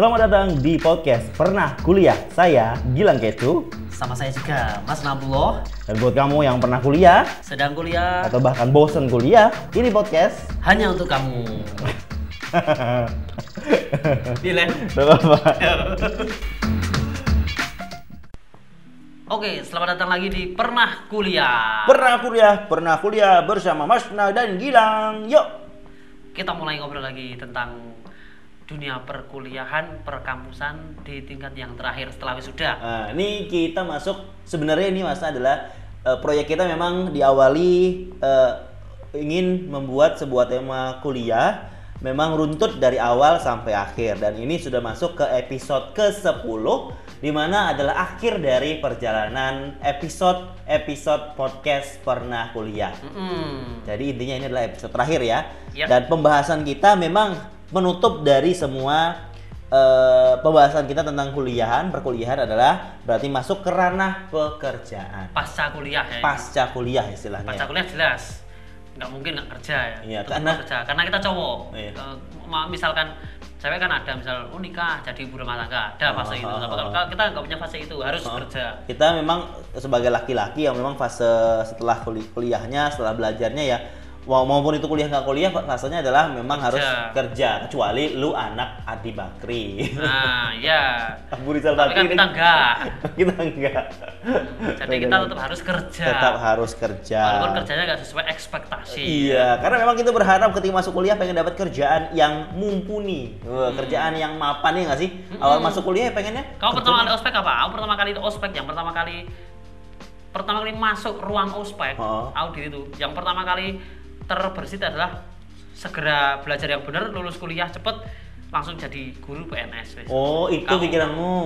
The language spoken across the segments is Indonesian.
Selamat datang di podcast Pernah Kuliah. Saya Gilang Kecu. Sama saya juga, Mas Nabuloh. Dan buat kamu yang pernah kuliah Sedang kuliah atau bahkan bosen kuliah, ini podcast. hanya untuk kamu. Dile. Gak apa-apa. Oke, selamat datang lagi di Pernah Kuliah. Pernah kuliah, pernah kuliah bersama Mas Na dan Gilang. Yuk. Kita mulai ngobrol lagi tentang dunia perkuliahan, perkampusan di tingkat yang terakhir setelah wisuda. Nah, ini kita masuk sebenarnya ini Mas adalah eh, proyek kita memang diawali eh, ingin membuat sebuah tema kuliah memang runtut dari awal sampai akhir dan ini sudah masuk ke episode ke-10 di mana adalah akhir dari perjalanan episode-episode podcast pernah kuliah. Mm-mm. Jadi intinya ini adalah episode terakhir ya. Yap. Dan pembahasan kita memang menutup dari semua eh, pembahasan kita tentang kuliahan, perkuliahan adalah berarti masuk ke ranah pekerjaan. Pasca kuliah ya. Pasca kuliah istilahnya. Pasca kuliah jelas nggak mungkin nggak kerja ya. Iya, karena- kerja. karena kita cowok. Iya. Eh, ma- misalkan cewek kan ada misal oh nikah jadi ibu rumah tangga ada fase itu. Oh, oh, Tapi oh. kalau kita nggak punya fase itu harus Oh. kerja. Kita memang sebagai laki-laki yang memang fase setelah kuli- kuliahnya, setelah belajarnya ya mau- maupun itu kuliah nggak kuliah fasenya adalah memang Kerja. harus kerja kecuali lu anak Adi Bakri. Nah, ya. Abu Rizal Tapi kan Bakri kita ini- enggak. kita enggak. Jadi kita tetap harus kerja. tetap harus kerja. Walaupun kerjanya nggak sesuai ekspektasi. Iya, karena memang kita berharap ketika masuk kuliah pengen dapat kerjaan yang mumpuni, Wah, Hmm. kerjaan yang mapan ya nggak sih? Awal masuk kuliah ya pengennya. Kau pertama kali ospek apa? Aku pertama kali itu ospek yang pertama kali pertama kali masuk ruang ospek Oh. audit itu yang pertama kali terbersit adalah segera belajar yang benar lulus kuliah cepet langsung jadi guru PNS wes. Oh, itu Kamu- pikiranmu.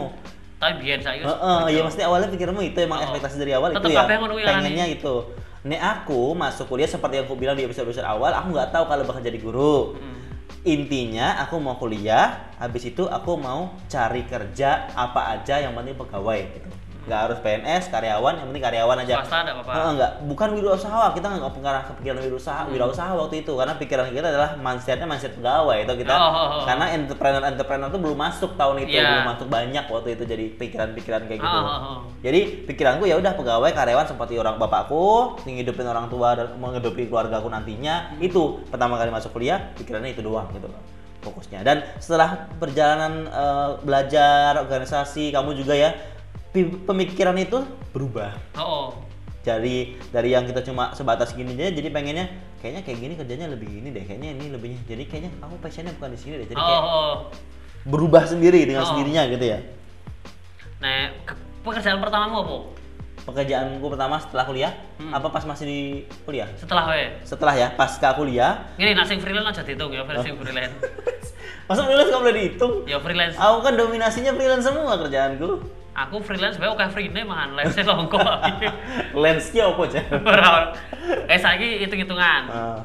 tapi biar saya Heeh, iya mesti awalnya pikiranmu itu emang Oh. ekspektasi dari awal Tetep itu ya. Pengennya itu. Nek aku masuk kuliah seperti yang aku bilang di episode-episode awal, aku nggak tahu kalau bakal jadi guru. Hmm. Intinya aku mau kuliah, habis itu aku mau cari kerja apa aja yang penting pegawai gitu. Nggak harus PNS, karyawan, yang penting karyawan aja. Swasta enggak apa-apa. Enggak, bukan wirausaha. Kita nggak pernah kepikiran wirausaha, Hmm. wirausaha waktu itu karena pikiran kita adalah mindsetnya mindset pegawai itu kita. Oh, oh, oh. Karena entrepreneur entrepreneur itu belum masuk tahun itu, Iya. belum masuk banyak waktu itu jadi pikiran-pikiran kayak gitu. Oh, oh, oh. Jadi pikiranku ya udah pegawai karyawan seperti orang bapakku, ngidupin orang tua dan menghidupi keluarga aku nantinya. Itu pertama kali masuk kuliah, pikirannya itu doang gitu loh fokusnya. Dan setelah perjalanan eh, belajar organisasi, kamu juga ya pemikiran itu berubah Oh, oh. dari dari yang kita cuma sebatas gini aja jadi pengennya kayaknya kayak gini kerjanya lebih gini deh kayaknya ini lebihnya jadi kayaknya aku passionnya bukan di sini deh jadi Oh, kayak oh. berubah sendiri dengan Oh. sendirinya gitu ya Nah, ke- pekerjaan pertamamu apa? pekerjaanku pertama setelah kuliah Hmm. apa pas masih di kuliah Setelah we. setelah ya pasca kuliah Ini nasi freelance aja dihitung ya, versi freelance. masa freelance kamu udah dihitung Ya freelance. aku kan dominasinya freelance semua kerjaanku Aku freelance bae oke free mangan live saya longko. lensnya apa aja eh saiki hitung-hitungan. Ah.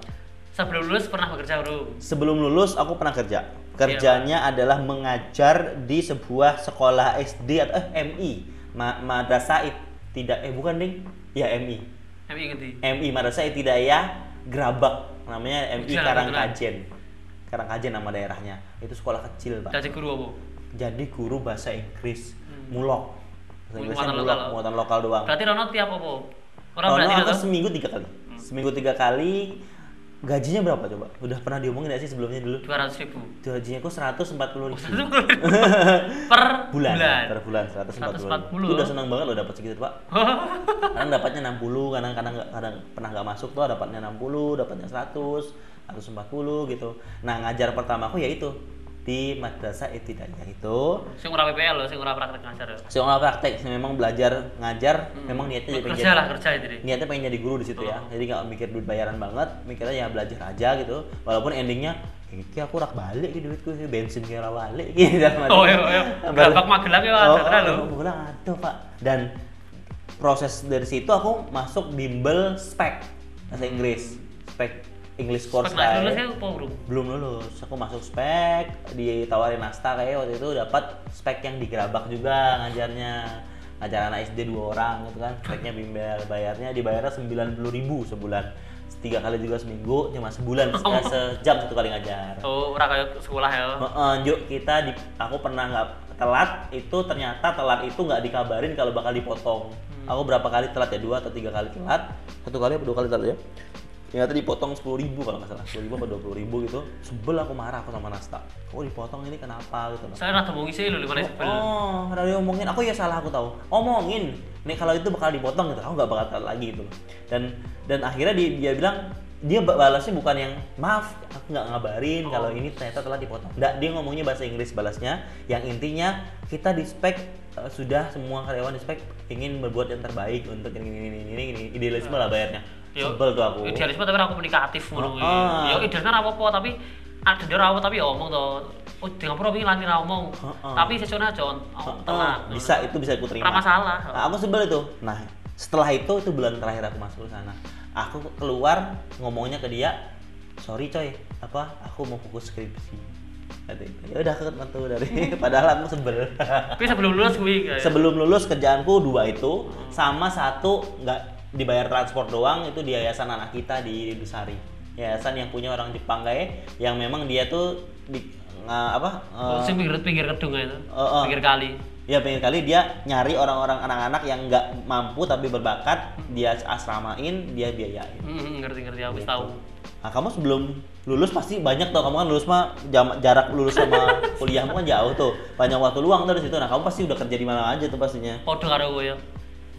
Sebelum lulus pernah bekerja belum? sebelum lulus aku pernah kerja Iya, kerjanya adalah mengajar di sebuah sekolah SD atau eh, MI Ma madrasah tidak eh bukan ding ya MI Kami ngerti. MI madrasah Ibtidaiyah Grabak namanya MI Karangkajen Karangkajen nama daerahnya itu sekolah kecil pak Jadi guru apa? jadi guru bahasa Inggris. Mulok bahasa Muatan Inggrisnya mulok lokal. muatan lokal doang Berarti Rono tiap apa? Orang Rono berarti aku atau? seminggu tiga kali seminggu tiga kali gajinya berapa coba udah pernah diomongin gak sih sebelumnya dulu Dua ratus ribu gajinya empat puluh ribu per bulan, bulan. per bulan 140. 140. Udah senang banget loh dapat segitu, Pak. Kadang dapatnya 60, kadang kadang kadang pernah nggak masuk tuh dapatnya 60, dapatnya 100, 140 gitu. Nah, ngajar pertama aku ya itu di madrasah Ibtidaiyah itu Sing ora PPL loh, sing ora praktek ngajar. ya. sekolah praktek memang belajar ngajar memang niatnya jadi pengen kerja lah kerja itu niatnya pengen jadi guru di situ ya Oh. jadi nggak mikir duit bayaran banget mikirnya ya belajar aja gitu walaupun endingnya iki aku rak balik gitu duitku bensin kira balik gitu dalam. Oh iya iya. Gabak Magelang ya ada terus lho. Magelang ada pak dan proses dari situ aku masuk bimbel spek bahasa Inggris spek English course naik lulus ya apa bro? belum lulus. Aku masuk spek ditawarin nasta kayak waktu itu dapat spek yang digerabak juga ngajarnya. Ngajar anak SD dua orang gitu kan. Speknya bimbel. Bayarnya dibayarnya sembilan puluh ribu sebulan. Tiga kali juga seminggu cuma sebulan Oh. eh, sejam satu kali ngajar. Oh, ora kayak sekolah ya. Heeh, Juk, kita di aku pernah nggak telat itu ternyata telat itu nggak dikabarin kalau bakal dipotong. Aku berapa kali telat ya? Dua atau tiga kali telat? Satu kali apa dua kali telat ya ternyata dipotong sepuluh ribu kalau nggak salah sepuluh ribu apa dua puluh ribu gitu sebel aku marah aku sama Nasta kok dipotong ini kenapa gitu Saya rada mau ngisi lho lima sebel. Oh, ada yang ngomongin, aku ya salah aku tahu. Omongin, nih kalau itu bakal dipotong gitu, aku nggak bakal lagi gitu. Dan dan akhirnya dia, dia bilang dia ba- balasnya bukan yang maaf, aku nggak ngabarin Oh. kalau ini ternyata telah dipotong. Nggak, dia ngomongnya bahasa Inggris balasnya, yang intinya kita di spek eh, sudah semua karyawan di spek ingin berbuat yang terbaik untuk ini ini ini ini, ini. idealisme lah bayarnya. Yo, Sebel tuh aku. Idealisme tapi ora komunikatif ngono kuwi. Ah. Ya idealisme ora apa-apa tapi ada dia apa tapi ya omong to. Oh, di ngapura wingi lali ra omong. Heeh. Tapi sesone aja Oh, telat. bisa itu bisa aku terima. Ora masalah. Nah, aku sebel itu. Nah, setelah itu itu bulan terakhir aku masuk ke sana. Aku keluar ngomongnya ke dia, sorry coy, apa aku mau fokus skripsi. Ya udah aku dari padahal aku sebel. Tapi sebelum lulus kayak Sebelum lulus kerjaanku dua itu sama satu nggak dibayar transport doang itu di yayasan anak kita di Dusari. Yayasan yang punya orang Jepang kayak yang memang dia tuh di nga- apa? eh, sing pinggir pinggir kedung itu. Oh, oh. Pinggir kali. Ya pengen kali dia nyari orang-orang anak-anak yang nggak mampu tapi berbakat, dia asramain, dia biayain. Hmm, ngerti ngerti aku Gitu. tahu. Nah kamu sebelum lulus pasti banyak tuh, kamu kan lulus mah jam, jarak lulus sama kuliahmu kan jauh tuh, banyak waktu luang tuh di situ. Nah kamu pasti udah kerja di mana aja tuh pastinya. Podo karo kowe ya.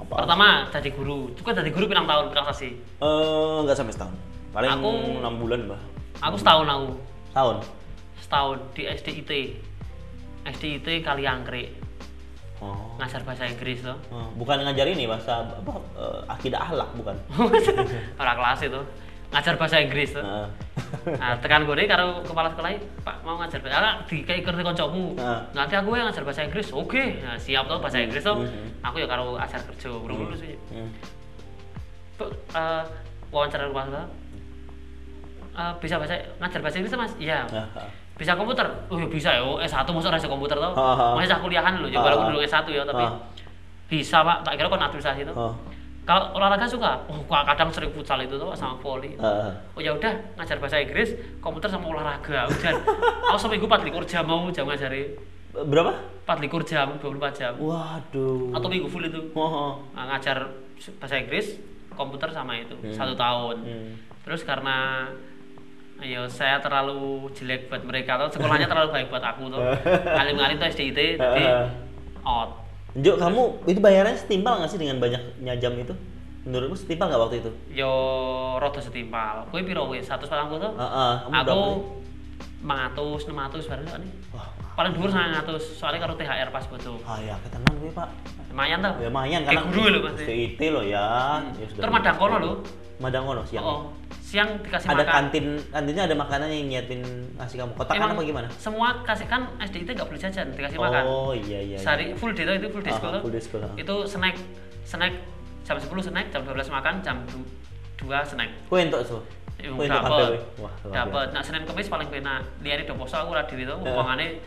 Apa? Pertama jadi guru. Itu kan jadi guru pirang tahun pirang sasi. Eh nggak sampai setahun, paling Aku- enam bulan bah. Aku setahun aku. Tahun. Setahun di SDIT. SDIT Kaliangkrik. Oh. Ngajar bahasa Inggris tuh. Oh, bukan ngajar ini bahasa apa eh, akidah ahlak bukan. Ora kelas itu. Ngajar bahasa Inggris tuh. Heeh. Nah, tekan gue karo kepala sekolah Pak mau ngajar bahasa Arab di kayak kerja koncomu. Heeh. Nanti aku yang ngajar bahasa Inggris. Oke, nah, siap tuh bahasa Inggris tuh. Aku ya karo ajar kerja belum lulus sih. Hmm. Bu, eh, wawancara rumah sekolah. Eh, bisa bahasa ngajar bahasa Inggris Mas? Iya. Nah, Bisa komputer? Oh, ya bisa ya. S1 masuk rasa komputer. Ah, ah. Masih kuliahan loh. Ya Ah, walaupun dulu S1 ya, tapi bisa, Pak. Tak kira kok naturalisasi tuh. Kalau olahraga suka, oh gua kadang sering futsal itu tuh sama volley. Heeh. Oh ya udah ngajar bahasa Inggris, komputer sama olahraga. Udah. Aku seminggu 4 jam mau jam ngajari Berapa? 4 jam, 24 jam. Waduh. Atau minggu full itu. Oh, oh. Nah, ngajar bahasa Inggris, komputer sama itu Hmm. satu tahun. Hmm. Terus karena ya saya terlalu jelek buat mereka atau sekolahnya terlalu baik buat aku tuh. Ngalim-ngalim tuh SDIT jadi out. Juk, kamu itu bayarannya setimpal nggak sih dengan banyaknya jam itu? Menurutmu setimpal nggak waktu itu? Yo rada setimpal. Kowe piro kowe? 140 tuh? Heeh, kamu aku sih? 500, 600 bareng nih. Wah, Paling dhuwur 900 soalnya karo THR pas betul. ah ya ketenang gue pak. Lumayan tuh. Ya lumayan Kayak karena guru lho, Mas. CIT loh ya. ya sudah. Terus madang kono lho. Madang kono siang. Oh, siang dikasih ada makan. kantin, kantinnya ada makanan yang nyiapin ngasih kamu. Kotakan Emang apa gimana? Semua kasih kan SDIT nggak boleh jajan, dikasih makan. Oh iya iya. iya. Sehari full day itu full day school tuh. full day school. Itu snack snack jam 10 snack, jam 12 makan, jam 2 snack. Kue entuk so. Kue entuk. Wah, Dapat. Nah, Senin Kamis paling penak. Liyane do poso aku ora dhewe to, upamane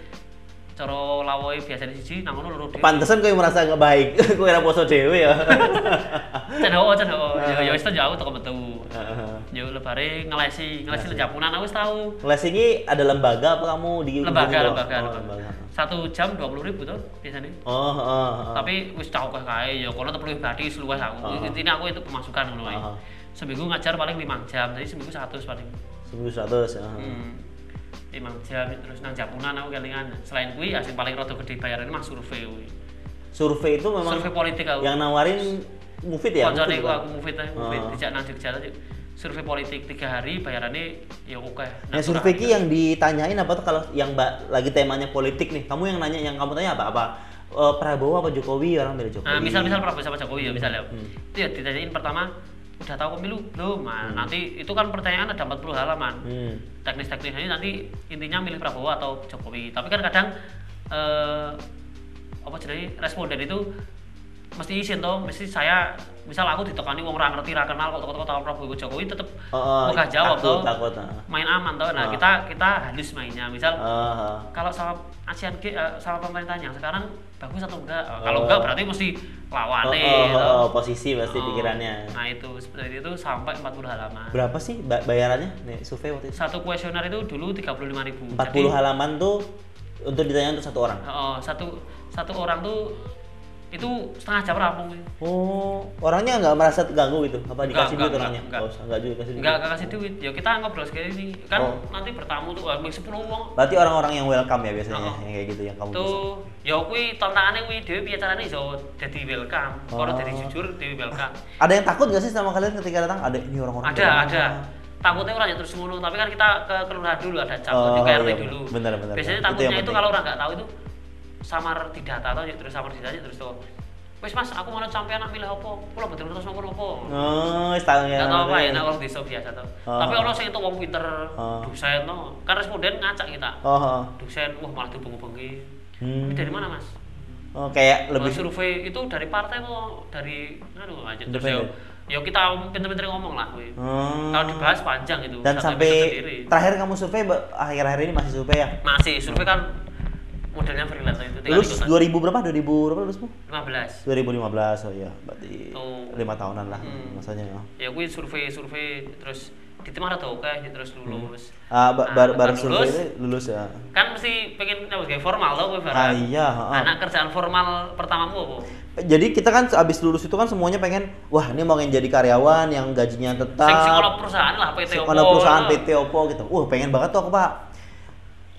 cara lawoe biasane siji nang ngono loro dhewe. Pantesan kue merasa nggak baik. kue ora poso dewe ya. Cendak cendak. Ya Eh. ya wis to ya teko metu. Heeh. Yo lebare ngelesi, ngelesi lejapunan aku wis tau. Les ini ada lembaga apa kamu di Lembaga, lembaga, Oh, lembaga. Satu jam 20 ribu tuh biasanya. Oh, oh, oh. Tapi wis tau kah kae ya kono tepuluh pribadi seluas aku. Ah. Intinya aku itu pemasukan ngono. Ah. Seminggu ngajar paling 5 jam, jadi seminggu 100 paling. seminggu seratus. ya. Hmm. 5 jam terus nang Japunan aku kelingan. Selain kuwi asing paling rada gede bayarannya mah survei kuwi. Survei itu memang Survei politik aku. yang nawarin Mufid ya. Koncone Mufid ku bukan? aku mufid ae, mufid Ah. dijak nang Jogja aja. Survei politik tiga hari bayarannya ya oke. Nah, survei ki yang ditanyain apa tuh kalau yang mbak lagi temanya politik nih, kamu yang nanya yang kamu tanya apa apa Eh, Prabowo apa Jokowi orang milih Jokowi. Nah, misal-misal Prabowo sama Jokowi ya misalnya. Hmm. Itu ya ditanyain pertama udah tahu pemilu belum? Nah, nanti itu kan pertanyaan ada 40 halaman. Hmm. Teknis-teknisnya nanti intinya milih Prabowo atau Jokowi. Tapi kan kadang eh apa jadi responden itu mesti izin toh mesti saya misal aku ditekani wong ora ngerti ra kenal kok toko-toko tahu Prabowo Jokowi tetep Oh, Muka jawab takut, takut main aman toh nah Ah. kita kita halus mainnya misal Ah, ah. kalau sama ASEAN G eh, sama pemerintahnya sekarang bagus atau enggak Oh. kalau enggak berarti mesti lawan Oh, oh, toh. oh, posisi pasti Oh, pikirannya. nah itu seperti itu sampai 40 halaman Berapa sih ba- bayarannya nih survei waktu itu? satu kuesioner itu dulu 35.000 ribu 40 halaman tuh untuk ditanya untuk satu orang. oh, satu satu orang tuh itu setengah jam rampung Oh, orangnya nggak merasa terganggu gitu? Apa Enggak, dikasih enggak, duit orangnya? enggak, Nggak usah, nggak juga kasih duit. enggak enggak kasih duit ya kita ngobrol sekali ini kan Oh. nanti bertamu tuh wah, 10 wong Berarti orang-orang yang welcome ya biasanya, Oh. yang kayak gitu yang kamu bisa. tuh ya kuwi tantangannya kuwi dhewe piye carane iso dadi welcome kalau Oh. dadi jujur dhewe welcome Ada yang takut nggak sih sama kalian ketika datang? Ada ini orang-orang. ada mana? ada takutnya orang yang terus ngono tapi kan kita ke kelurahan dulu ada cap Oh, di KRT iya, dulu benar, benar, biasanya benar. Itu takutnya itu, penting. kalau orang nggak tahu itu samar di data atau terus samar di data terus tuh wes mas aku mau sampai anak milih apa pulau betul terus nomor apa Oh, setahun ya. Gak tau apa ya, nah orang desa biasa tuh. Oh. Tapi orang sing itu wong pinter, Oh. dosen no. Kan responden ngacak kita. Oh, oh. Dosen, wah malah dibengong-bengi. Hmm. Ini dari mana mas? Oh, kayak Lebih survei itu dari partai mau dari aduh aja terus yo, Independen. yo kita pinter-pinter ngomong lah. Hmm. Kalau dibahas panjang itu. Dan sampai terakhir kamu survei akhir-akhir ini masih survei ya? masih survei kan modelnya freelance itu Lulus ikutan. 2000 berapa? 2000 berapa lulusmu? 15. 2015 oh iya, berarti lima tahunan lah Hmm. masanya ya. Ya kuwi survei-survei terus ditemah atau oke terus lulus. Ah, ba- Nah, baru baru lepas survei lulus, lulus ya. kan mesti pengen apa kayak formal tau gue Ah iya, heeh. anak kerjaan formal pertamamu apa Jadi kita kan abis lulus itu kan semuanya pengen, wah ini mau jadi karyawan yang gajinya tetap. sing sekolah perusahaan lah PT Sing opo perusahaan. PT Oppo gitu. Wah, pengen banget tuh aku, Pak.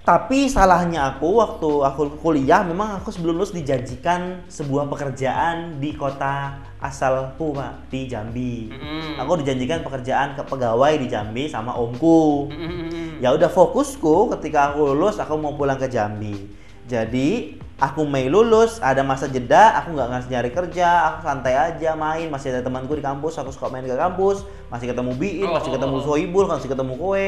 Tapi salahnya aku waktu aku kuliah memang aku sebelum lulus dijanjikan sebuah pekerjaan di kota asalku, Pak, di Jambi. Mm-mm. Aku dijanjikan pekerjaan ke pegawai di Jambi sama omku. Mm-mm. Ya udah fokusku ketika aku lulus aku mau pulang ke Jambi. Jadi aku Mei lulus, ada masa jeda, aku nggak ngasih nyari kerja, aku santai aja main, masih ada temanku di kampus, aku suka main ke kampus, masih ketemu Biin, Oh, masih oh, ketemu oh. Sohibul, masih ketemu kowe.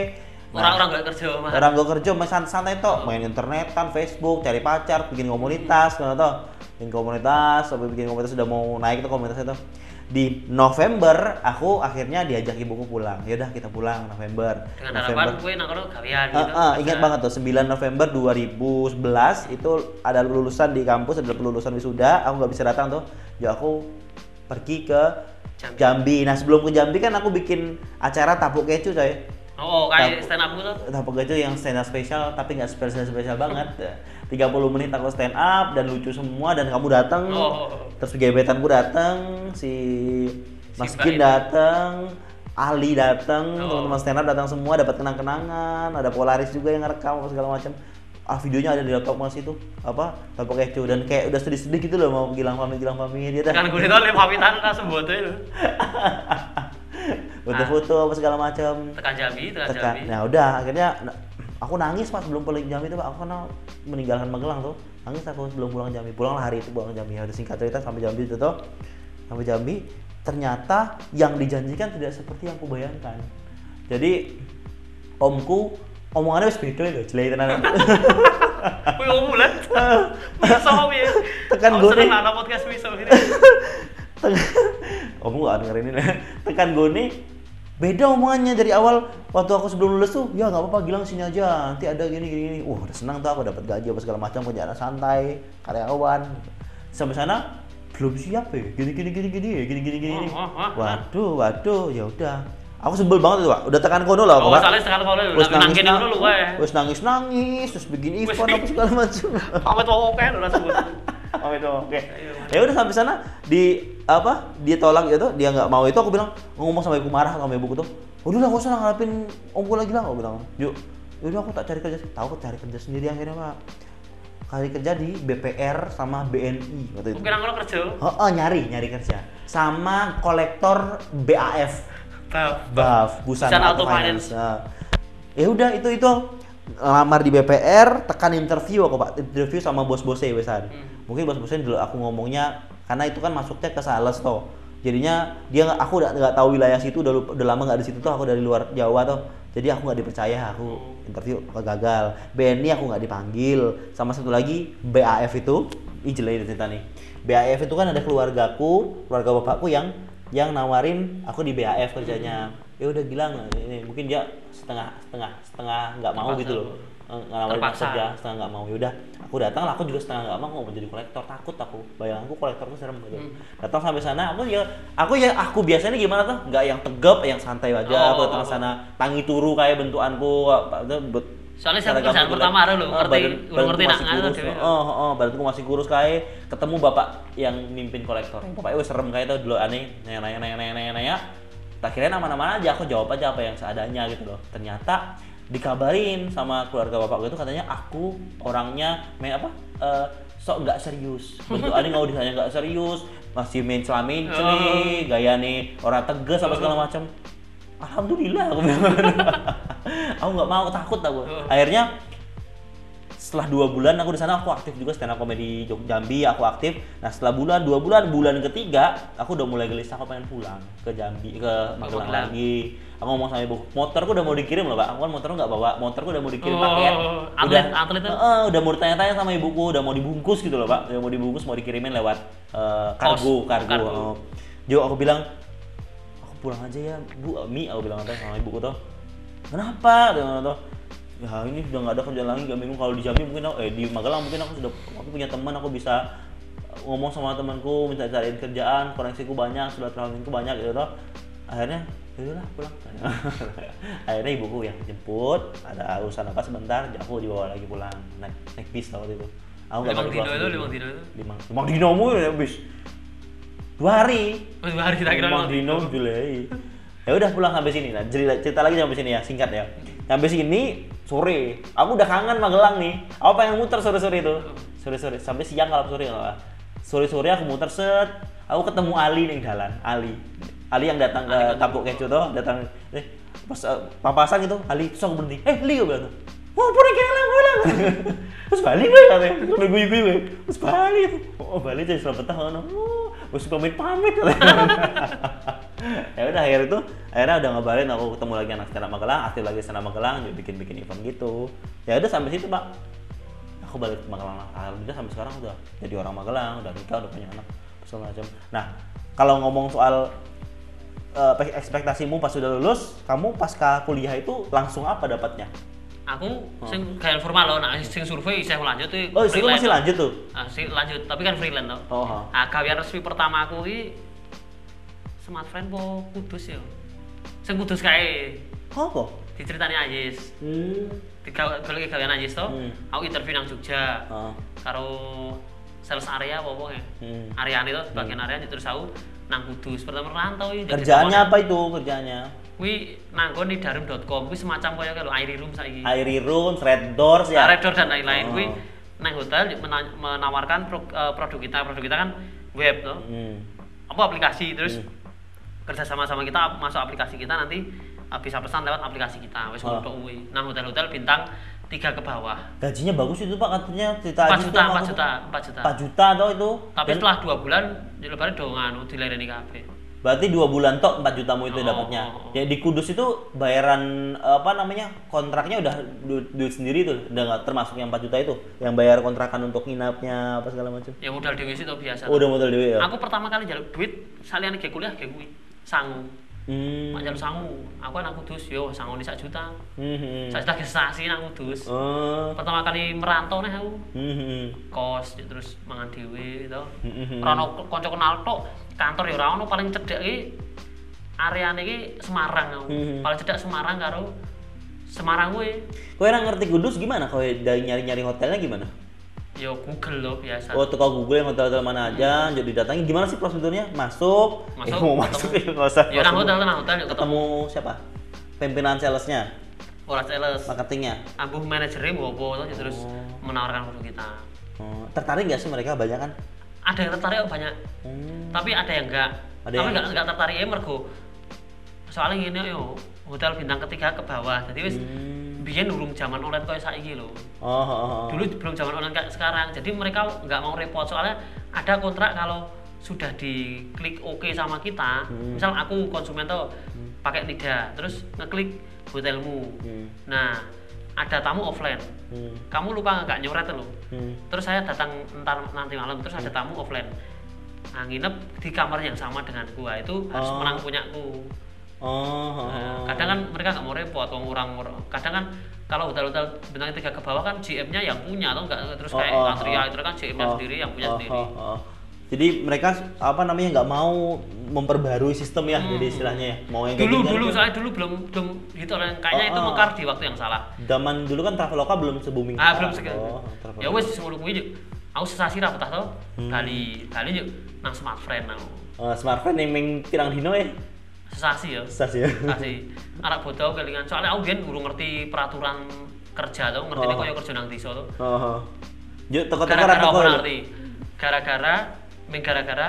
Orang-orang gak kerja mah orang gue kerja san- santai toh, main internetan, Facebook, cari pacar, bikin komunitas, kan toh. Bikin komunitas, sampai bikin komunitas sudah mau naik tuh komunitasnya tuh. Di November aku akhirnya diajak ibuku pulang. Ya udah kita pulang November. dengan harapan gue kono gawean Ah, gitu ah, ingat Kerja. banget tuh 9 November 2011 itu ada lulusan di kampus ada lulusan wisuda aku nggak bisa datang tuh ya aku pergi ke Jambi. Jambi. Nah sebelum ke Jambi kan aku bikin acara tapuk kecu coy. Oh kayak stand up gitu Tapuk kecu yang stand up spesial tapi nggak spesial spesial banget. 30 menit aku stand up dan lucu semua dan kamu datang. Oh. Terus gebetanku datang, si Mas Si Kin itu. datang, Ali datang, Oh. teman-teman stand up datang semua dapat kenang-kenangan, ada Polaris juga yang ngerekam apa segala macam. Ah videonya ada di laptop mas itu apa tapuk kecu dan kayak udah sedih-sedih gitu loh mau gilang pamit gilang pamit dia kan gue itu lima pamitan langsung buat itu foto-foto apa segala macam tekan Jambi tekan tekan. Jambi. Nah udah akhirnya aku nangis pas belum pulang Jambi itu Pak. aku karena meninggalkan Magelang tuh. Nangis aku sebelum pulang Jambi. Pulanglah hari itu pulang Jambi. Ada singkat cerita sampai Jambi itu tuh. Sampai Jambi. Ternyata yang dijanjikan tidak seperti yang kubayangkan jadi omku omongannya wis beda lho jelek tenan. Wih, om bulan. Bisa om ya. Tekan Aku gue podcast ini. Om gak dengerin ini tekan gone beda omongannya dari awal waktu aku sebelum lulus tuh ya nggak apa-apa Gilang sini aja nanti ada gini gini, gini. wah udah senang tuh aku dapat gaji apa segala macam kerjaan santai karyawan sampai sana belum siap ya gini gini gini gini ya gini gini gini, gini. Oh, oh, oh, oh. waduh waduh ya udah aku sebel banget tuh pak udah tekan kono lah Oh, Pak. sekarang kalau Wes nang nangis kene nang- dulu wae. wes nangis nangis terus bikin event apa segala macam Pamit oke udah sebut. Oh itu oke. Ya udah sampai sana di apa dia tolak gitu dia nggak mau itu aku bilang ngomong sama ibu marah sama ibuku tuh. Udah lah gak usah ngarepin omku lagi lah aku bilang. Yuk, yaudah aku tak cari kerja. Tahu aku cari kerja sendiri akhirnya pak. Cari kerja di BPR sama BNI waktu itu. Mungkin aku kerja. Oh, oh, nyari nyari kerja sama kolektor BAF. BAF Busana, Busana Auto Finance. Nah, ya udah itu itu lamar di BPR tekan interview aku pak. Interview sama bos-bosnya wesan Hmm. mungkin bos-bosnya dulu aku ngomongnya karena itu kan masuknya ke sales toh. Jadinya dia aku udah nggak tahu wilayah situ udah, lupa- udah lama nggak di situ tuh aku dari luar Jawa tuh jadi aku nggak dipercaya aku interview aku gagal. BNI aku nggak dipanggil. Sama satu lagi BAF itu ini cerita nih. BAF itu kan ada keluargaku, keluarga bapakku yang yang nawarin aku di BAF kerjanya. Ya udah gila nggak? ini mungkin dia setengah setengah setengah nggak mau Terpaksa. gitu loh. Eh, Terpaksa. kerja setengah nggak mau yaudah aku datang lah aku juga setengah nggak mau mau jadi kolektor takut aku bayanganku kolektor tuh serem gitu Hmm. datang sampai sana aku ya aku ya aku biasanya gimana tuh nggak yang tegap yang santai aja Oh. aku datang sana tangi turu kayak bentukanku apa itu bet- Soalnya saya pertama ada loh, ngerti- badan- udah ngerti masih nak- kurus dewe. oh oh badanku masih kurus kayak ketemu bapak yang mimpin kolektor bapaknya wes serem kayak tuh dulu aneh nanya nanya nanya nanya, nanya. Tak kirain aman-aman aja aku jawab aja apa yang seadanya gitu loh. Ternyata dikabarin sama keluarga bapakku itu katanya aku orangnya main apa eh, sok nggak serius. Bentukannya nggak ditanya nggak serius masih main celamin nih gaya nih orang tegas apa segala macam alhamdulillah aku bilang. Aku nggak mau takut aku. Akhirnya setelah dua bulan aku di sana aku aktif juga stand up comedy Jambi aku aktif. Nah setelah bulan dua bulan bulan ketiga aku udah mulai gelisah aku pengen pulang ke Jambi ke Magelang lagi. Aku ngomong sama ibu motorku udah mau dikirim loh pak aku kan motor nggak bawa motorku udah mau dikirim Oh, paket. atlet- udah atlet? Heeh, udah mau ditanya-tanya sama ibuku udah mau dibungkus gitu loh pak. Udah mau dibungkus mau dikirimin lewat eh, kargo Pos, kargo, kargo. Oh. Jo aku bilang aku pulang aja ya bu. Mi aku bilang sama ibuku tuh. Kenapa? Tuh ya ini udah nggak ada kerjaan lagi gak bingung. Kalau di Jambi mungkin aku, eh di Magelang mungkin aku sudah aku punya teman aku bisa ngomong sama temanku minta cariin kerjaan koneksiku banyak sudah terhubungku banyak gitu toh. Akhirnya yaudah pulang. Akhirnya ibuku yang jemput ada urusan apa sebentar aku dibawa lagi pulang. Naik naik bis waktu itu. Aku nggak Limang dino itu, limang dino itu. limang limang dino mu ya bis. Dua hari. Oh, dua hari kita kira Limang dino Julai. Ya udah pulang sampai sini. Lah. Cerita, cerita lagi sampai sini ya, singkat ya. Sampai sini sore. Aku udah kangen Magelang nih. Aku pengen muter sore-sore itu. Sore-sore sampai siang kalau sore apa. Sore-sore aku muter set. Aku ketemu Ali nih jalan. Ali. Ali yang datang ke Kapuk Kecu tuh, datang eh pas eh, papasan gitu, Ali terus aku berhenti. Eh, Li bilang tuh. Oh, pun kayak lang bilang. Terus balik gue katanya. Terus gue gue Terus balik. Oh, balik jadi selamat tahun. Oh, gue pamit pamit ya udah akhir itu akhirnya udah ngabarin aku ketemu lagi anak stand Magelang aktif lagi stand Magelang juga bikin bikin event gitu ya udah sampai situ pak aku balik ke Magelang lah alhamdulillah sampai sekarang udah jadi orang Magelang udah nikah udah punya anak segala macam nah kalau ngomong soal eh, ekspektasimu pas sudah lulus kamu pasca kuliah itu langsung apa dapatnya Aku sing kayak formal loh, nah sing survei saya lanjut tuh. oh freelance. masih lanjut tuh Ah, sih lanjut, tapi kan freelance loh. oh ha. Nah, gawean resmi pertama aku ini smart friend po kudus ya. Sing kudus kae apa diceritani Ajis. hmm. Tiga golek gawean Ajis to. Hmm. Aku interview nang Jogja Ah. karo sales area apa apa ya. Hmm. Areane itu bagian area terus aku nang kudus pertama rantau iki. kerjaannya apa itu kerjaannya Kuwi nanggon di darum.com kuwi semacam kaya kalau Airy Room saiki. Airy Rooms, Red Doors ya. Ya. Red Door dan lain-lain Oh. kuwi nang hotel mena- menawarkan eh, produk kita. Produk kita kan web tuh. Hmm. Apa aplikasi terus kerja sama sama kita masuk aplikasi kita nanti bisa pesan lewat aplikasi kita. Wis Oh. kuwi. Nang hotel-hotel bintang 3 ke bawah. Gajinya bagus itu Pak katanya cerita 4 Ajis juta, tuh sama 4 aku. juta, 4 juta. 4 juta atau itu? Tapi Dan setelah 2 bulan lebaran do nganu dilereni kabeh. Berarti 2 bulan tok 4 jutamu itu Oh, dapatnya. Ya di Kudus itu bayaran apa namanya? kontraknya udah du- duit sendiri tuh, udah nggak termasuk yang 4 juta itu, yang bayar kontrakan untuk nginapnya apa segala macam. Ya modal dhewe sih to biasa. Oh, udah modal dewe ya. Aku pertama kali jaluk duit saliyane ge kuliah ge kuwi. Sangu. Hmm. Mak jaluk sangu. Aku aku kudus yo sangu ni sak juta. Hmm, hmm. Sak juta sasi nang kudus. Oh. Pertama kali merantau nih aku. Hmm, hmm. Kos ya terus mangan dhewe gitu. Hmm, hmm. Ora ono kanca kenal tok. Kantor ya ora ono paling cedek iki areane iki Semarang aku. Hmm. Paling cedek Semarang karo Semarang kuwi. Kowe orang ngerti Kudus gimana? Kowe dari nyari-nyari hotelnya gimana? Yo Google loh biasa. Oh, tuh kalau Google yang hotel-hotel mana aja, jadi datangi gimana sih prosedurnya? Masuk, Masuk, eh, mau ketemu. masuk ya nggak usah. Ya Masuk. hotel nang hotel ketemu ketemu siapa? Pimpinan salesnya, ora sales. marketingnya. Ambuh manajernya apa terus Oh. menawarkan produk kita. Oh, tertarik nggak sih mereka banyak kan? Ada yang tertarik oh, banyak, Hmm. tapi ada yang enggak. Ada tapi yang- enggak enggak tertarik ya mergo soalnya gini yo hotel bintang ketiga ke bawah. Jadi wis Hmm. Biyen durung zaman online kayak saiki lho. Oh, oh, oh. Dulu belum zaman online kayak sekarang. Jadi mereka nggak mau repot soalnya ada kontrak kalau sudah diklik oke sama kita, Hmm. misal aku konsumen tuh pakai tidak, terus ngeklik hotelmu. Hmm. Nah, ada tamu offline Hmm. kamu lupa nggak nyoret lo Hmm. terus saya datang entar nanti malam terus ada tamu offline nah, nginep di kamar yang sama dengan gua itu harus Oh. menang punyaku Oh, oh, Nah, oh. kadang kan mereka nggak mau repot orang orang orang- kadang kan kalau hotel-hotel bintang tiga ke bawah kan GM-nya yang punya atau enggak terus Oh, kayak oh, Atria oh. itu kan GM-nya Oh, sendiri yang punya oh, sendiri oh, oh. Jadi mereka apa namanya nggak mau memperbarui sistem ya, jadi istilahnya ya. Mau yang Hmm. dulu dulu saya dulu belum belum gitu lah kayaknya Oh, itu oh. mekar di waktu yang salah Zaman dulu kan Traveloka belum se-booming ah sekarang. belum sekian Oh, Traveloka. ya wes ngono kuwi aku sesasi ra betah to Hmm. Bali Bali yuk nang smart friend aku Eh, smartphone yang ming pirang dino ya. Sesasi ya Sas ya. sesasi anak bodoh kelingan soalnya aku biyen urung ngerti peraturan kerja tuh ngerti Oh. kaya kerja nang desa tuh Oh. oh. Yuk gara-gara toko. apa lho. ngerti gara-gara gara-gara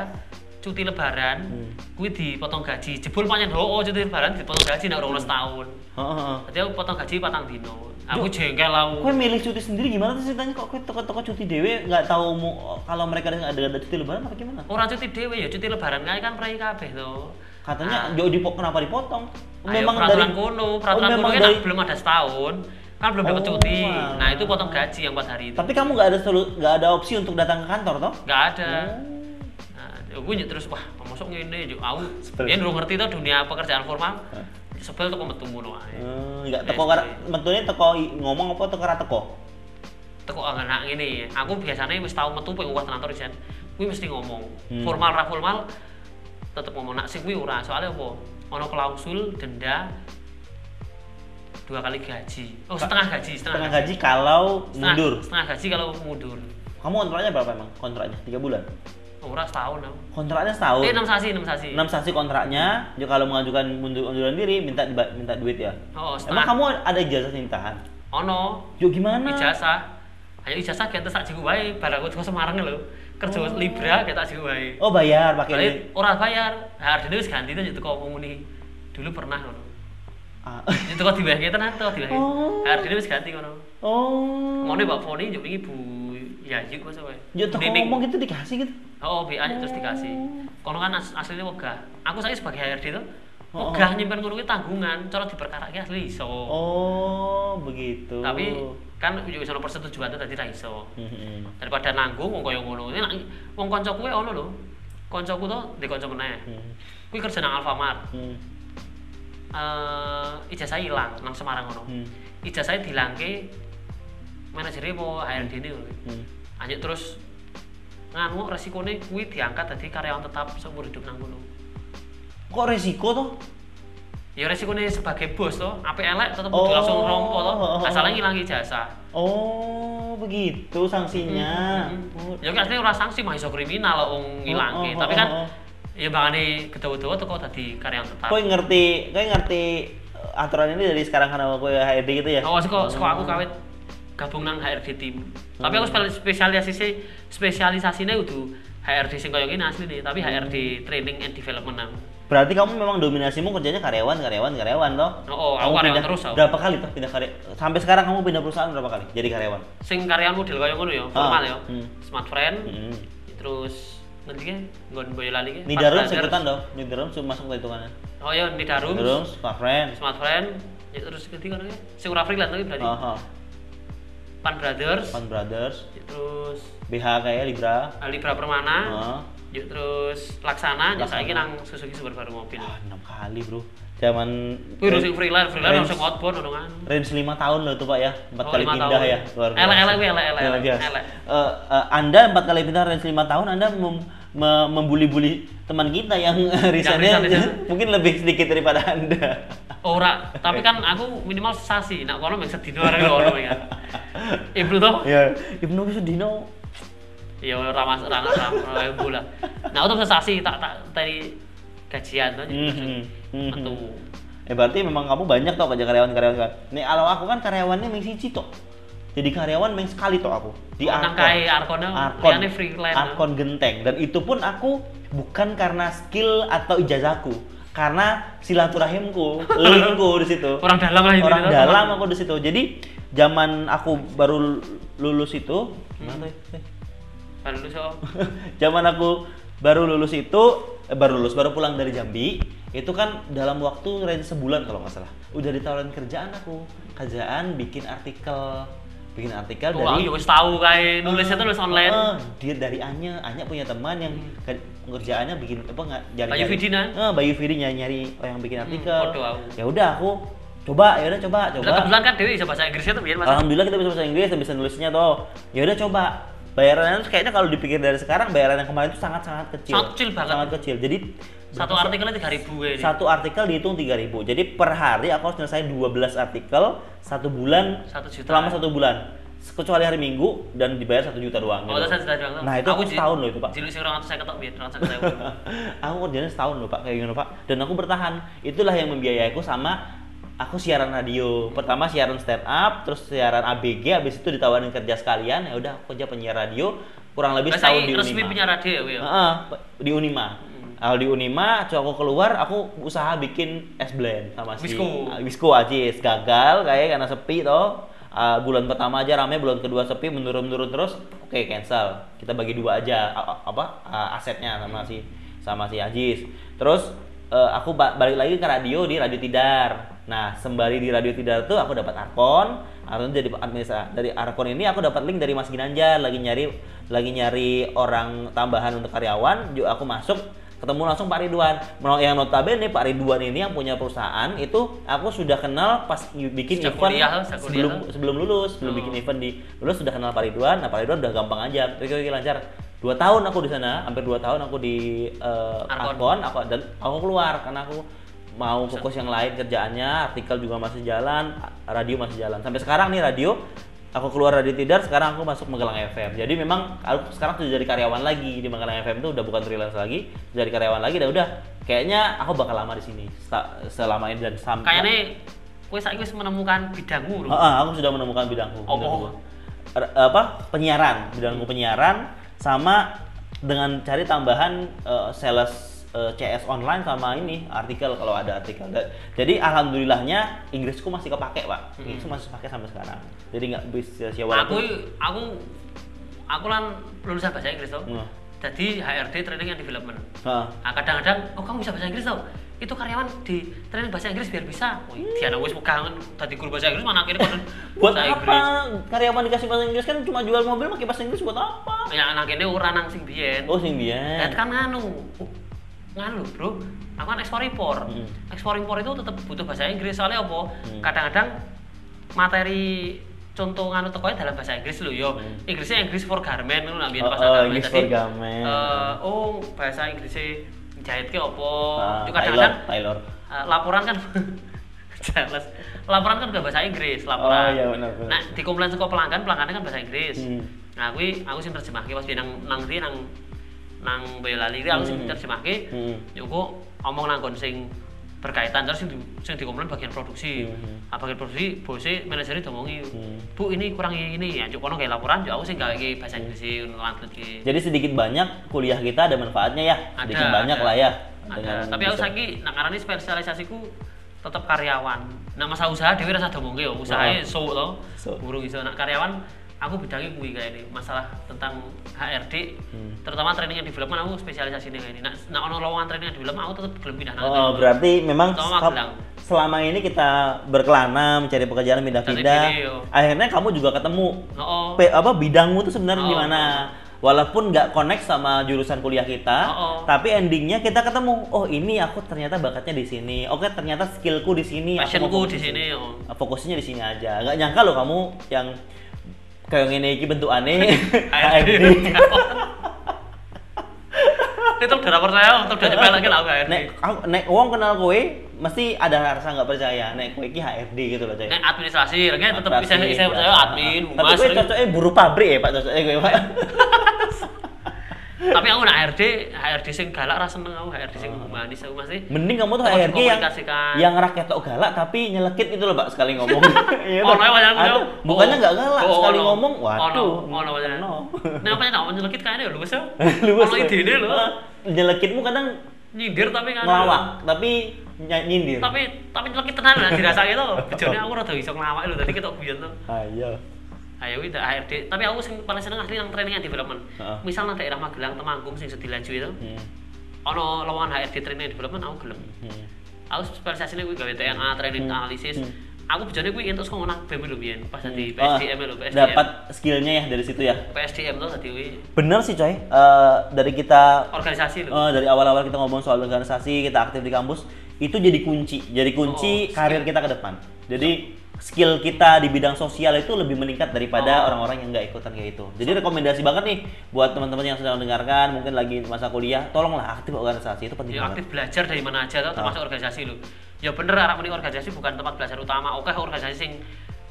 cuti lebaran Hmm. kuwi dipotong gaji jebul pancen oh cuti lebaran dipotong gaji nek urung setahun Oh, oh, oh. Jadi aku potong gaji patang dino. Aku jengkel aku. Kue milih cuti sendiri gimana tuh ceritanya kok kue toko-toko cuti dewe nggak tahu mu, kalau mereka ada ada, cuti lebaran apa gimana? Ora cuti dhewe ya, cuti lebaran kae kan prei kabeh to. Katanya jauh di kenapa dipotong? Ah. Ayo, peraturan kono, peraturan Oh, kono memang kan dari- belum ada setahun. Kan belum dapat Oh, cuti. Nah, itu potong gaji yang 4 hari itu. Tapi kamu nggak ada solu- nggak ada opsi untuk datang ke kantor toh? Nggak ada. Oh. Nah, aku nyet terus wah, masuk ngene yo aku. Biyen belum ngerti tuh dunia pekerjaan formal. Sebel tuh metu ngono ae. Hmm, nggak teko kara, betulnya teko ngomong apa teko kara teko? Teko anak ngene, aku biasanya wis tau metu pengen kuat kantor isen. Kuwi mesti ngomong. Hmm. Formal ra formal tetep ngomong nak sing kuwi ora, soalnya apa? Ono klausul denda dua kali gaji. Oh, setengah gaji, setengah, Setengah gaji kalau Setengah- mundur. Setengah gaji kalau mundur. Kamu kontraknya berapa emang? Kontraknya tiga bulan. Ora setahun aku. Kontraknya setahun. Eh, 6 sasi, 6 sasi. Enam sasi kontraknya. Jadi kalau mengajukan mundur munduran diri minta minta duit ya. Oh, Emang kamu ada ijazah nikahan? Ono Yuk gimana? ijazah. Ayo ijazah kita sak jiku wae, barang aku Semarang lho. Kerja Libra kita jiku wae. Oh bayar pakai Kali duit. ora bayar. Hardine wis ganti tuh teko muni. Dulu pernah ngono. Ah. Itu kok dibayarke tenan to dibayarke. Oh. Hardine wis ganti ngono. Oh. Ngene Mbak Foni njuk wingi Bu Yayu masa wae. Yuk toko Nining. ngomong gitu dikasih gitu. Oh, BA nya terus dikasih. Kono kan as aslinya wegah. Aku saiki sebagai HRD tuh Oh, wegah nyimpen ngono kuwi tanggungan, cara diperkarake asli iso. Oh begitu. Tapi kan yo iso persetujuan tuh tadi ra iso. Daripada nanggung wong kaya ngono. Wong kancaku kuwi ono lho. Kancaku tuh di kanca meneh. Hmm. Kuwi kerja nang Alfamart. Hmm. Eh ijazah ilang nang Semarang ngono. Hmm. Ijazah dilangke manajernya mau HRD ini. Hmm. Lanjut terus nganu resikone kuwi diangkat dadi karyawan tetap seumur hidup nang kono. Kok resiko tuh? Ya resikone sebagai bos to, apik elek tetep Oh. langsung rompo to. Oh. Asalnya ngilangi jasa. Oh begitu sanksinya. Oh. Ya kan asline ora sanksi mah iso kriminal lho wong ngilangke, Oh, oh, tapi oh, kan oh. ya bangane gedawa-gedawa teko dadi karyawan tetap. Kau ngerti, kau ngerti aturan ini dari sekarang karena aku HRD gitu ya? Oh, seko seko aku kawit gabung nang HRD tim. Tapi aku spesial- spesialisasi spesialisasine kudu HRD sing koyo ngene asli nih, tapi HRD training and development nang. Berarti kamu memang dominasimu kerjanya karyawan, karyawan, karyawan toh? Oh, Kamu aku karyawan pindah- terus, aku. Berapa kali tuh pindah karya? Sampai sekarang kamu pindah perusahaan berapa kali? Jadi karyawan? Sing karyawan model koyo ngono ya, formal ya. hmm. Smart friend, Hmm. terus nanti kan nggon Boyolali ki. Nidarum sebutan dong, Nidarum sudah masuk ke hitungannya. Oh iya, Nidarum. Nidarum, Smart Friend. Smart friend, ya terus ketiga kan ya. Sing ora freelance tapi berarti. Aha. Pan Brothers, Pan Brothers, terus BH kayak Libra. Libra Permana, ya terus Laksana, Laksana. saiki nang Suzuki Super Baru Mobil. Ah, enam kali bro. Zaman Wih, sing freelance, freelance langsung outbound udah kan. range lima tahun loh tuh pak ya, empat Oh, kali pindah tahun. ya, luar biasa. Elek, elek, elek, elek. Eh, eh, anda empat kali pindah range lima tahun, anda mem- me- membuli-buli teman kita yang risetnya mungkin lebih sedikit daripada anda. Ora, tapi kan aku minimal sasi, nak kono mek sedino arek kono ya. Ibnu toh? ya, Ibnu Sudino. Ya ora mas ora ora ora bola. Nah, tuh sasi tak tak dari gajian tuh. Mhm, mhm. Metu. Eh berarti memang kamu banyak tau kerja karyawan-karyawan kan. Nih kalau aku kan karyawannya siji toh. Jadi karyawan meng sekali toh aku di Oh, Arkon. kae Arkon, Arkon, freelance. Arkon Genteng dan itu pun aku bukan karena skill atau ijazahku, karena silaturahimku, linkku di situ. Orang dalam lah Orang teman. dalam aku di situ. Jadi zaman aku baru lulus itu, gimana tuh? ya? Baru lu so. zaman aku baru lulus itu eh, baru lulus baru pulang dari Jambi itu kan dalam waktu range sebulan kalau nggak salah udah ditawarin kerjaan aku kerjaan bikin artikel bikin artikel Wah, dari ya wis tahu kae nulisnya tuh nulis online. Eh, dia dari Anya, Anya punya teman yang ke- kerjaannya bikin apa nggak nyari Bayu Vidina? Eh, Bayu Vidi nyari nyari yang bikin artikel. podo aku. ya udah aku coba, ya udah coba, coba. Lah kebetulan kan Dewi bisa bahasa Inggrisnya tuh biar. Alhamdulillah kita bisa bahasa Inggris dan bisa nulisnya tuh. Ya udah coba. Bayarannya tuh kayaknya kalau dipikir dari sekarang bayaran yang kemarin itu sangat-sangat kecil. Sangat kecil banget. Sangat kecil. Jadi Satu artikelnya 3000 kayak ini. satu artikel dihitung 3000 Jadi per hari aku harus nyelesain 12 artikel satu bulan Satu juta. selama satu bulan. Kecuali hari Minggu dan dibayar satu juta doang. Oh, gitu. saya bilang, Nah itu aku setahun loh itu pak. Sing 200 saya ketok biar 200 saya. aku kerjanya setahun loh pak kayak gini pak. Dan aku bertahan. Itulah yang membiayai aku sama aku siaran radio. Pertama siaran stand up, terus siaran ABG, habis itu ditawarin kerja sekalian. Ya udah aku kerja penyiar radio kurang lebih Lah setahun di resmi Unima. punya radio ya, ya. Heeh, di Unima. Kalau di Unima, coba aku keluar, aku usaha bikin es blend sama si Wisco. Ah, Wisco Ajis gagal kayak karena sepi toh. Ah, bulan pertama aja rame, bulan kedua sepi, menurun-menurun terus. Oke, cancel. Kita bagi dua aja a- apa ah, asetnya sama si sama si Ajis. Terus eh, aku ba- balik lagi ke radio di Radio Tidar. Nah, sembari di Radio Tidar tuh aku dapat Arkon, Arkon jadi administrasi. Dari Arkon ini aku dapat link dari Mas Ginanjar lagi nyari lagi nyari orang tambahan untuk karyawan, juga aku masuk ketemu langsung Pak Ridwan. Yang notabene Pak Ridwan ini yang punya perusahaan itu aku sudah kenal pas bikin Sejak event kuliah, kuliah. sebelum sebelum lulus, sebelum Oh. bikin event di lulus sudah kenal Pak Ridwan. Nah Pak Ridwan udah gampang aja, oke oke lancar. Dua tahun aku di sana, hampir dua tahun aku di Arkon. Arkon, aku dan aku keluar karena aku mau fokus yang lain kerjaannya, artikel juga masih jalan, radio masih jalan. Sampai sekarang nih radio aku keluar dari Tidar, sekarang aku masuk Magelang FM. Jadi memang aku sekarang sudah jadi karyawan lagi di Magelang FM itu udah bukan freelance lagi, jadi karyawan lagi dan udah kayaknya aku bakal lama di sini selama ini dan sampai Kayaknya kowe saiki wis menemukan bidangmu, Bro. Heeh, aku sudah menemukan bidangku. Apa? bidangku. Er- apa? Penyiaran, bidangku penyiaran sama dengan cari tambahan eh, sales eh, CS online sama ini artikel kalau ada artikel. Jadi alhamdulillahnya Inggrisku masih kepake, Pak. Inggrisku masih pakai sampai sekarang. Jadi nggak bisa sia Aku aku aku kan lulusan bahasa Inggris tuh. Hmm. Jadi HRD training and development. Heeh. Nah, kadang-kadang, oh kamu bisa bahasa Inggris tau? Itu karyawan di training bahasa Inggris biar bisa. Wih, dia wis pegangan tadi guru bahasa Inggris mana akhirnya kon Buat apa? Karyawan dikasih bahasa Inggris kan cuma jual mobil pakai bahasa Inggris buat apa? Ya anak ini ora nang sing biyen. Oh, sing biyen. kan nganu. Uh, nganu, Bro. Aku kan ekspor impor. Hmm. Ekspor impor itu tetap butuh bahasa Inggris soalnya apa? Hmm. Kadang-kadang materi contoh nganu tekonya dalam bahasa Inggris lho yo. Hmm. Inggrisnya Inggris for garment ngono lah biyen Oh, pas oh, garment. For eh, oh, bahasa Inggrisnya jahit ke apa? Ah, Juga kadang-kadang Taylor, eh, laporan kan jelas. Laporan kan udah bahasa Inggris, laporan. Oh, iya, benar, benar. Nah, di komplain saka pelanggan, pelanggannya kan bahasa Inggris. Hmm. Nah, aku aku sing terjemahke pas biyen nang nang nang nang Boyolali aku sing Hmm. terjemahke. Hmm. Ya aku omong nang sing berkaitan terus sing di, sing dikomplain bagian produksi. Hmm. Nah, bagian produksi bose manajernya domongi. Hmm. Bu, ini kurang ini ya. Cuk kono kayak laporan, ya aku sing gawe iki bahasa Inggris lanjut. Jadi sedikit banyak kuliah kita ada manfaatnya ya. Sedikit Ada, banyak ada. lah ya. Ada. Tapi aku bisa- saiki nak ngarani spesialisasiku tetap karyawan. Nah, masa usaha dhewe rasa domongke yo, usahae Oh. sok to. Sok. Burung iso nak karyawan aku bidangnya kuwi kayak ini masalah tentang HRD Hmm. terutama training and development aku spesialisasi ini kayak ini nak nak ono lowongan training and development aku tetap gelem pindah Oh, berarti memang selama ini kita berkelana mencari pekerjaan pindah-pindah. Video. Akhirnya kamu juga ketemu Oh, pe- apa bidangmu tuh sebenarnya Oh. di mana. Walaupun nggak connect sama jurusan kuliah kita, Oh. tapi endingnya kita ketemu. Oh ini aku ternyata bakatnya di sini. Oke ternyata skillku di sini. passionku di sini oh. Fokusnya di sini aja. Gak nyangka loh kamu yang kayak gini iki bentuk aneh. HRD. Itu udah percaya, itu udah nyepel lagi lah HRD. nek aku- nek wong kenal kowe mesti ada rasa nggak percaya nek kowe iki HRD gitu loh coy Nek administrasi, lagi tetap bisa bisa percaya biasa. admin, tapi humas. kowe cocoknya buru pabrik ya pak cocoknya kowe pak Tapi aku nak HRD, HRD sing galak ra seneng aku, HRD sing humanis aku masih. mending kamu tuh HRD yang yang rakyat tok galak tapi nyelekit itu loh pak sekali ngomong Iya Oh, tuh. no, bukannya nggak galak Oh, sekali ngomong waduh Ono, ono wajah. ono. Nah, apa nak nyelekit kayaknya lu ya? Luwes, Ono Pak. idene lho. Ah, nyelekitmu kadang Nyindir tapi kan. ngelawak tapi ny- nyindir Tapi tapi nyelekit tenan lah dirasake to. Bejone aku rada iso ngelawak lho, tadi kita guyon to. ayo Ayo itu HRD, tapi aku sing paling seneng asli yang training and development. Heeh. Misal nang daerah Magelang, Temanggung sing Sedilanju itu, Hmm. ono lowongan HRD training and development aku gelem. Hmm. Aku spesialisasinya kuwi gawe TNA training analisis. Aku bejone kuwi entuk saka nang BEM lho biyen pas dadi Oh, PSDM lho, PSDM. dapat skillnya ya dari situ ya. PSDM tuh dadi kuwi Bener sih coy. Eh, dari kita organisasi lho. eh, dari awal-awal kita ngomong soal organisasi, kita aktif di kampus, itu jadi kunci, jadi kunci Oh, karir kita ke depan. Jadi skill kita di bidang sosial itu lebih meningkat daripada Oh. orang-orang yang nggak ikutan kayak itu. Jadi rekomendasi banget nih buat teman-teman yang sedang mendengarkan, mungkin lagi masa kuliah, tolonglah aktif organisasi itu penting Ya banget. aktif belajar dari mana aja tuh termasuk organisasi lho. Ya bener arek muni organisasi bukan tempat belajar utama. Oke organisasi sing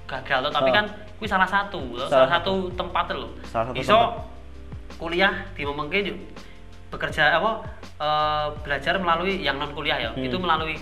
gagal tuh, tapi Oh. kan kuwi salah satu, loh. Salah salah, satu tempat lho. Salah satu Iso tempat. kuliah di memengke bekerja apa eh, belajar melalui yang non kuliah ya. Hmm. Itu melalui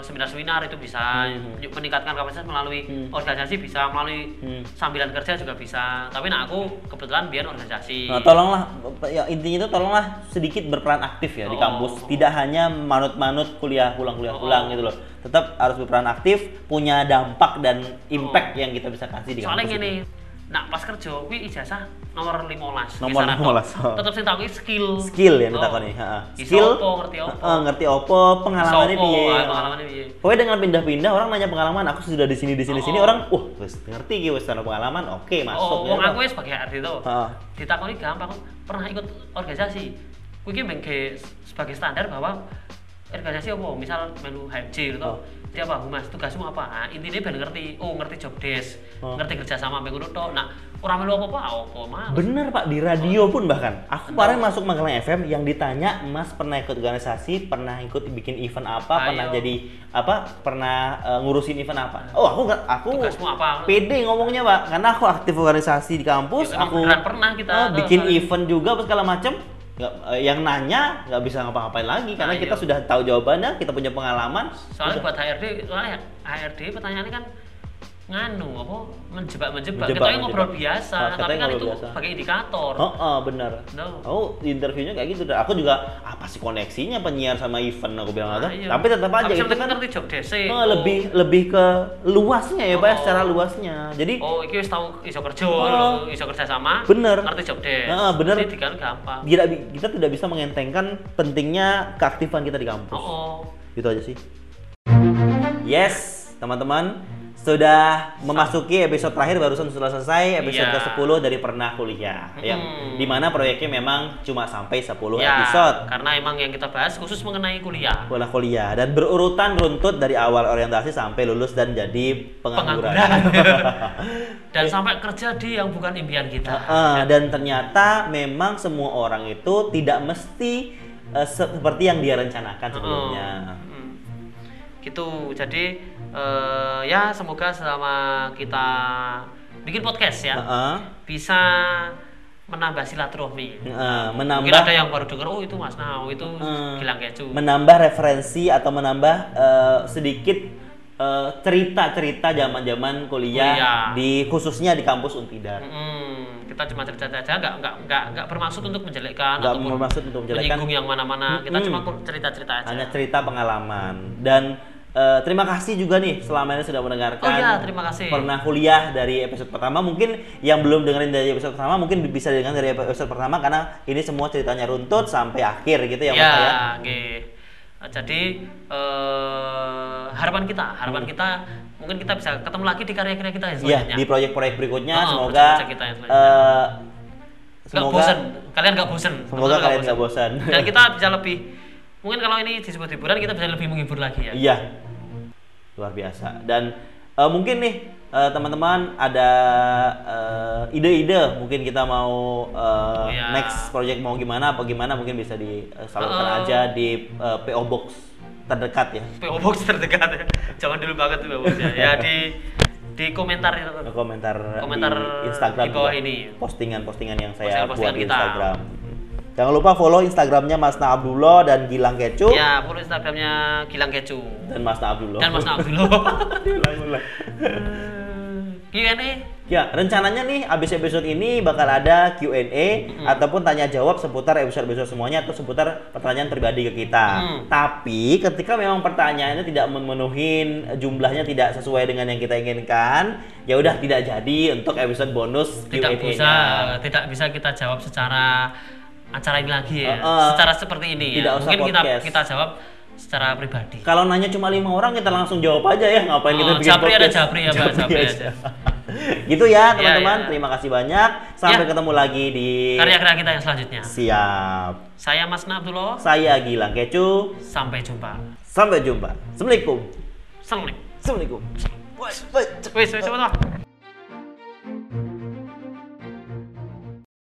seminar-seminar itu bisa Hmm. meningkatkan kapasitas melalui Hmm. organisasi bisa melalui Hmm. sambilan kerja juga bisa. Tapi nah aku kebetulan biar organisasi. Nah, tolonglah ya intinya itu tolonglah sedikit berperan aktif ya di Oh. kampus. Tidak hanya manut-manut kuliah pulang kuliah Oh. pulang gitu loh. Tetap harus berperan aktif, punya dampak dan impact yang kita bisa kasih di Soalnya kampus. gini, itu. Nah pas kerja kuwi ijazah nomor 15. Nomor Kisaran 15, tok. oh. Tetep sing tak kuwi skill. Skill Oh. ditakoni, heeh. Iso Skill apa, ngerti apa. Heeh, ngerti opo, pengalamannya piye. pengalamannya piye. Pokoknya dengan pindah-pindah orang nanya pengalaman, aku sudah di sini di sini Oh. sini orang, wah, wis ngerti iki wis ana pengalaman, oke masuk Oh, ya. wong toh. aku wis sebagai RD to. Heeh. Ditakoni gampang, pernah ikut organisasi. Kuwi ki sebagai standar bahwa organisasi apa? Misal melu HMJ gitu. Oh. Jadi apa, Humas, tugasmu apa? Nah, intinya ben ngerti, oh ngerti job desk, Oh. ngerti kerja sama mbek ngono tok. Nah, ora melu apa-apa, apa males. Bener pak, di radio pun bahkan. Aku kemarin masuk Magelang FM yang ditanya, Mas pernah ikut organisasi, pernah ikut bikin event apa, Ayo. pernah jadi apa, pernah eh, ngurusin event apa? Oh aku aku Tugasmu apa? pede ngomongnya pak, karena aku aktif organisasi di kampus, Ya, aku pernah kita oh, bikin soalnya. event juga apa segala macem. Nggak, eh, yang nanya nggak bisa ngapa-ngapain lagi karena Nah, kita iya. sudah tahu jawabannya, kita punya pengalaman. soalnya Udah. buat HRD soalnya HRD pertanyaannya kan nganu apa menjebak menjebak Menjebak, kita ngobrol menjebak. biasa Ah, tapi kan itu biasa. pakai indikator Oh, oh benar. No. Oh, interviewnya kayak gitu. Aku juga apa sih koneksinya penyiar sama event aku bilang Nah, iya. Tapi tetap aja Tapi itu kan ngerti job desk oh, lebih lebih ke luasnya ya, Pak, ya, Oh. secara luasnya. Jadi oh iki wis tau iso kerja Oh. iso kerja sama Bener. ngerti job desk Ah, bener. Jadi kan gampang kita, kita tidak bisa mengentengkan pentingnya keaktifan kita di kampus. oh, oh. Gitu aja sih. Yes, teman-teman. Sudah memasuki episode terakhir barusan sudah selesai episode Iya. ke-10 dari Pernah Kuliah yang Hmm. di mana proyeknya memang cuma sampai 10 ya episode. karena emang yang kita bahas khusus mengenai kuliah Kuliah kuliah dan berurutan runtut dari awal orientasi sampai lulus dan jadi pengangguran. dan sampai kerja di yang bukan impian kita Heeh, dan ternyata memang semua orang itu tidak mesti se- seperti yang dia rencanakan sebelumnya. Hmm. gitu jadi eh, ya semoga selama kita bikin podcast ya Heeh. bisa menambah silaturahmi mungkin menambah ada yang baru dengar oh itu Mas Nau itu Hmm. Gilang Kecu menambah referensi atau menambah eh, sedikit eh, cerita-cerita zaman-zaman kuliah Kuliah. di khususnya di kampus Untidar. Mm, kita cuma cerita aja nggak nggak nggak nggak bermaksud untuk menjelekkan Nggak bermaksud untuk menjelekkan. menyinggung yang mana-mana kita Mm-mm. cuma cerita cerita aja Hanya cerita pengalaman dan eh, terima kasih juga nih selama ini sudah mendengarkan. Oh iya, terima kasih. Pernah kuliah dari episode pertama. Mungkin yang belum dengerin dari episode pertama mungkin bisa dengerin dari episode pertama karena ini semua ceritanya runtut sampai akhir gitu ya, Mas ya ya. Nah, jadi eh, harapan kita harapan kita mungkin kita bisa ketemu lagi di karya-karya kita yang Iya, selanjutnya di proyek-proyek berikutnya Oh, semoga proyek-proyek kita yang selanjutnya. eh, semoga bosen kalian nggak bosen Semoga kalian nggak bosan. dan kita bisa lebih mungkin kalau ini disebut hiburan kita bisa lebih menghibur lagi ya Iya. Luar biasa. Dan eh, mungkin nih eh, teman-teman ada eh, ide-ide mungkin kita mau eh, Oh, iya. next project mau gimana apa gimana mungkin bisa disalurkan Oh. aja di eh, PO Box terdekat ya. PO Box terdekat ya jangan dulu banget tuh PO Box ya ya di di komentar itu Ke komentar, Komentar di Instagram di bawah ini. postingan-postingan yang saya buat Postingan-postingan di kita. Instagram. Jangan lupa follow Instagramnya Mas Na Abdullah dan Gilang Kecu ya follow Instagramnya Gilang Kecu dan Mas Na Abdullah. dan Mas Abdullah Diulang-ulang. Q&A Ya, rencananya nih abis episode ini bakal ada Q&A ataupun tanya jawab seputar episode-episode semuanya atau seputar pertanyaan pribadi ke kita. Hmm. Tapi ketika memang pertanyaannya tidak memenuhi jumlahnya tidak sesuai dengan yang kita inginkan, ya udah tidak jadi untuk episode bonus tidak Q&A-nya. bisa tidak bisa kita jawab secara acara ini lagi ya Eh, eh. secara seperti ini Tidak ya usah mungkin kita podcast. kita jawab secara pribadi Kalau nanya cuma lima orang kita langsung jawab aja ya ngapain kita Oh, bikin Japri ada podcast. Japri ya, Pak, Japri aja. gitu ya teman-teman. ya. Terima kasih banyak. Sampai Ya. ketemu lagi di karya-karya kita yang selanjutnya siap. saya Mas Abdullah Saya Gilang Kecu. sampai jumpa Sampai jumpa. Assalamualaikum. Assalamualaikum Assalamualaikum. Wis wis wis, wis.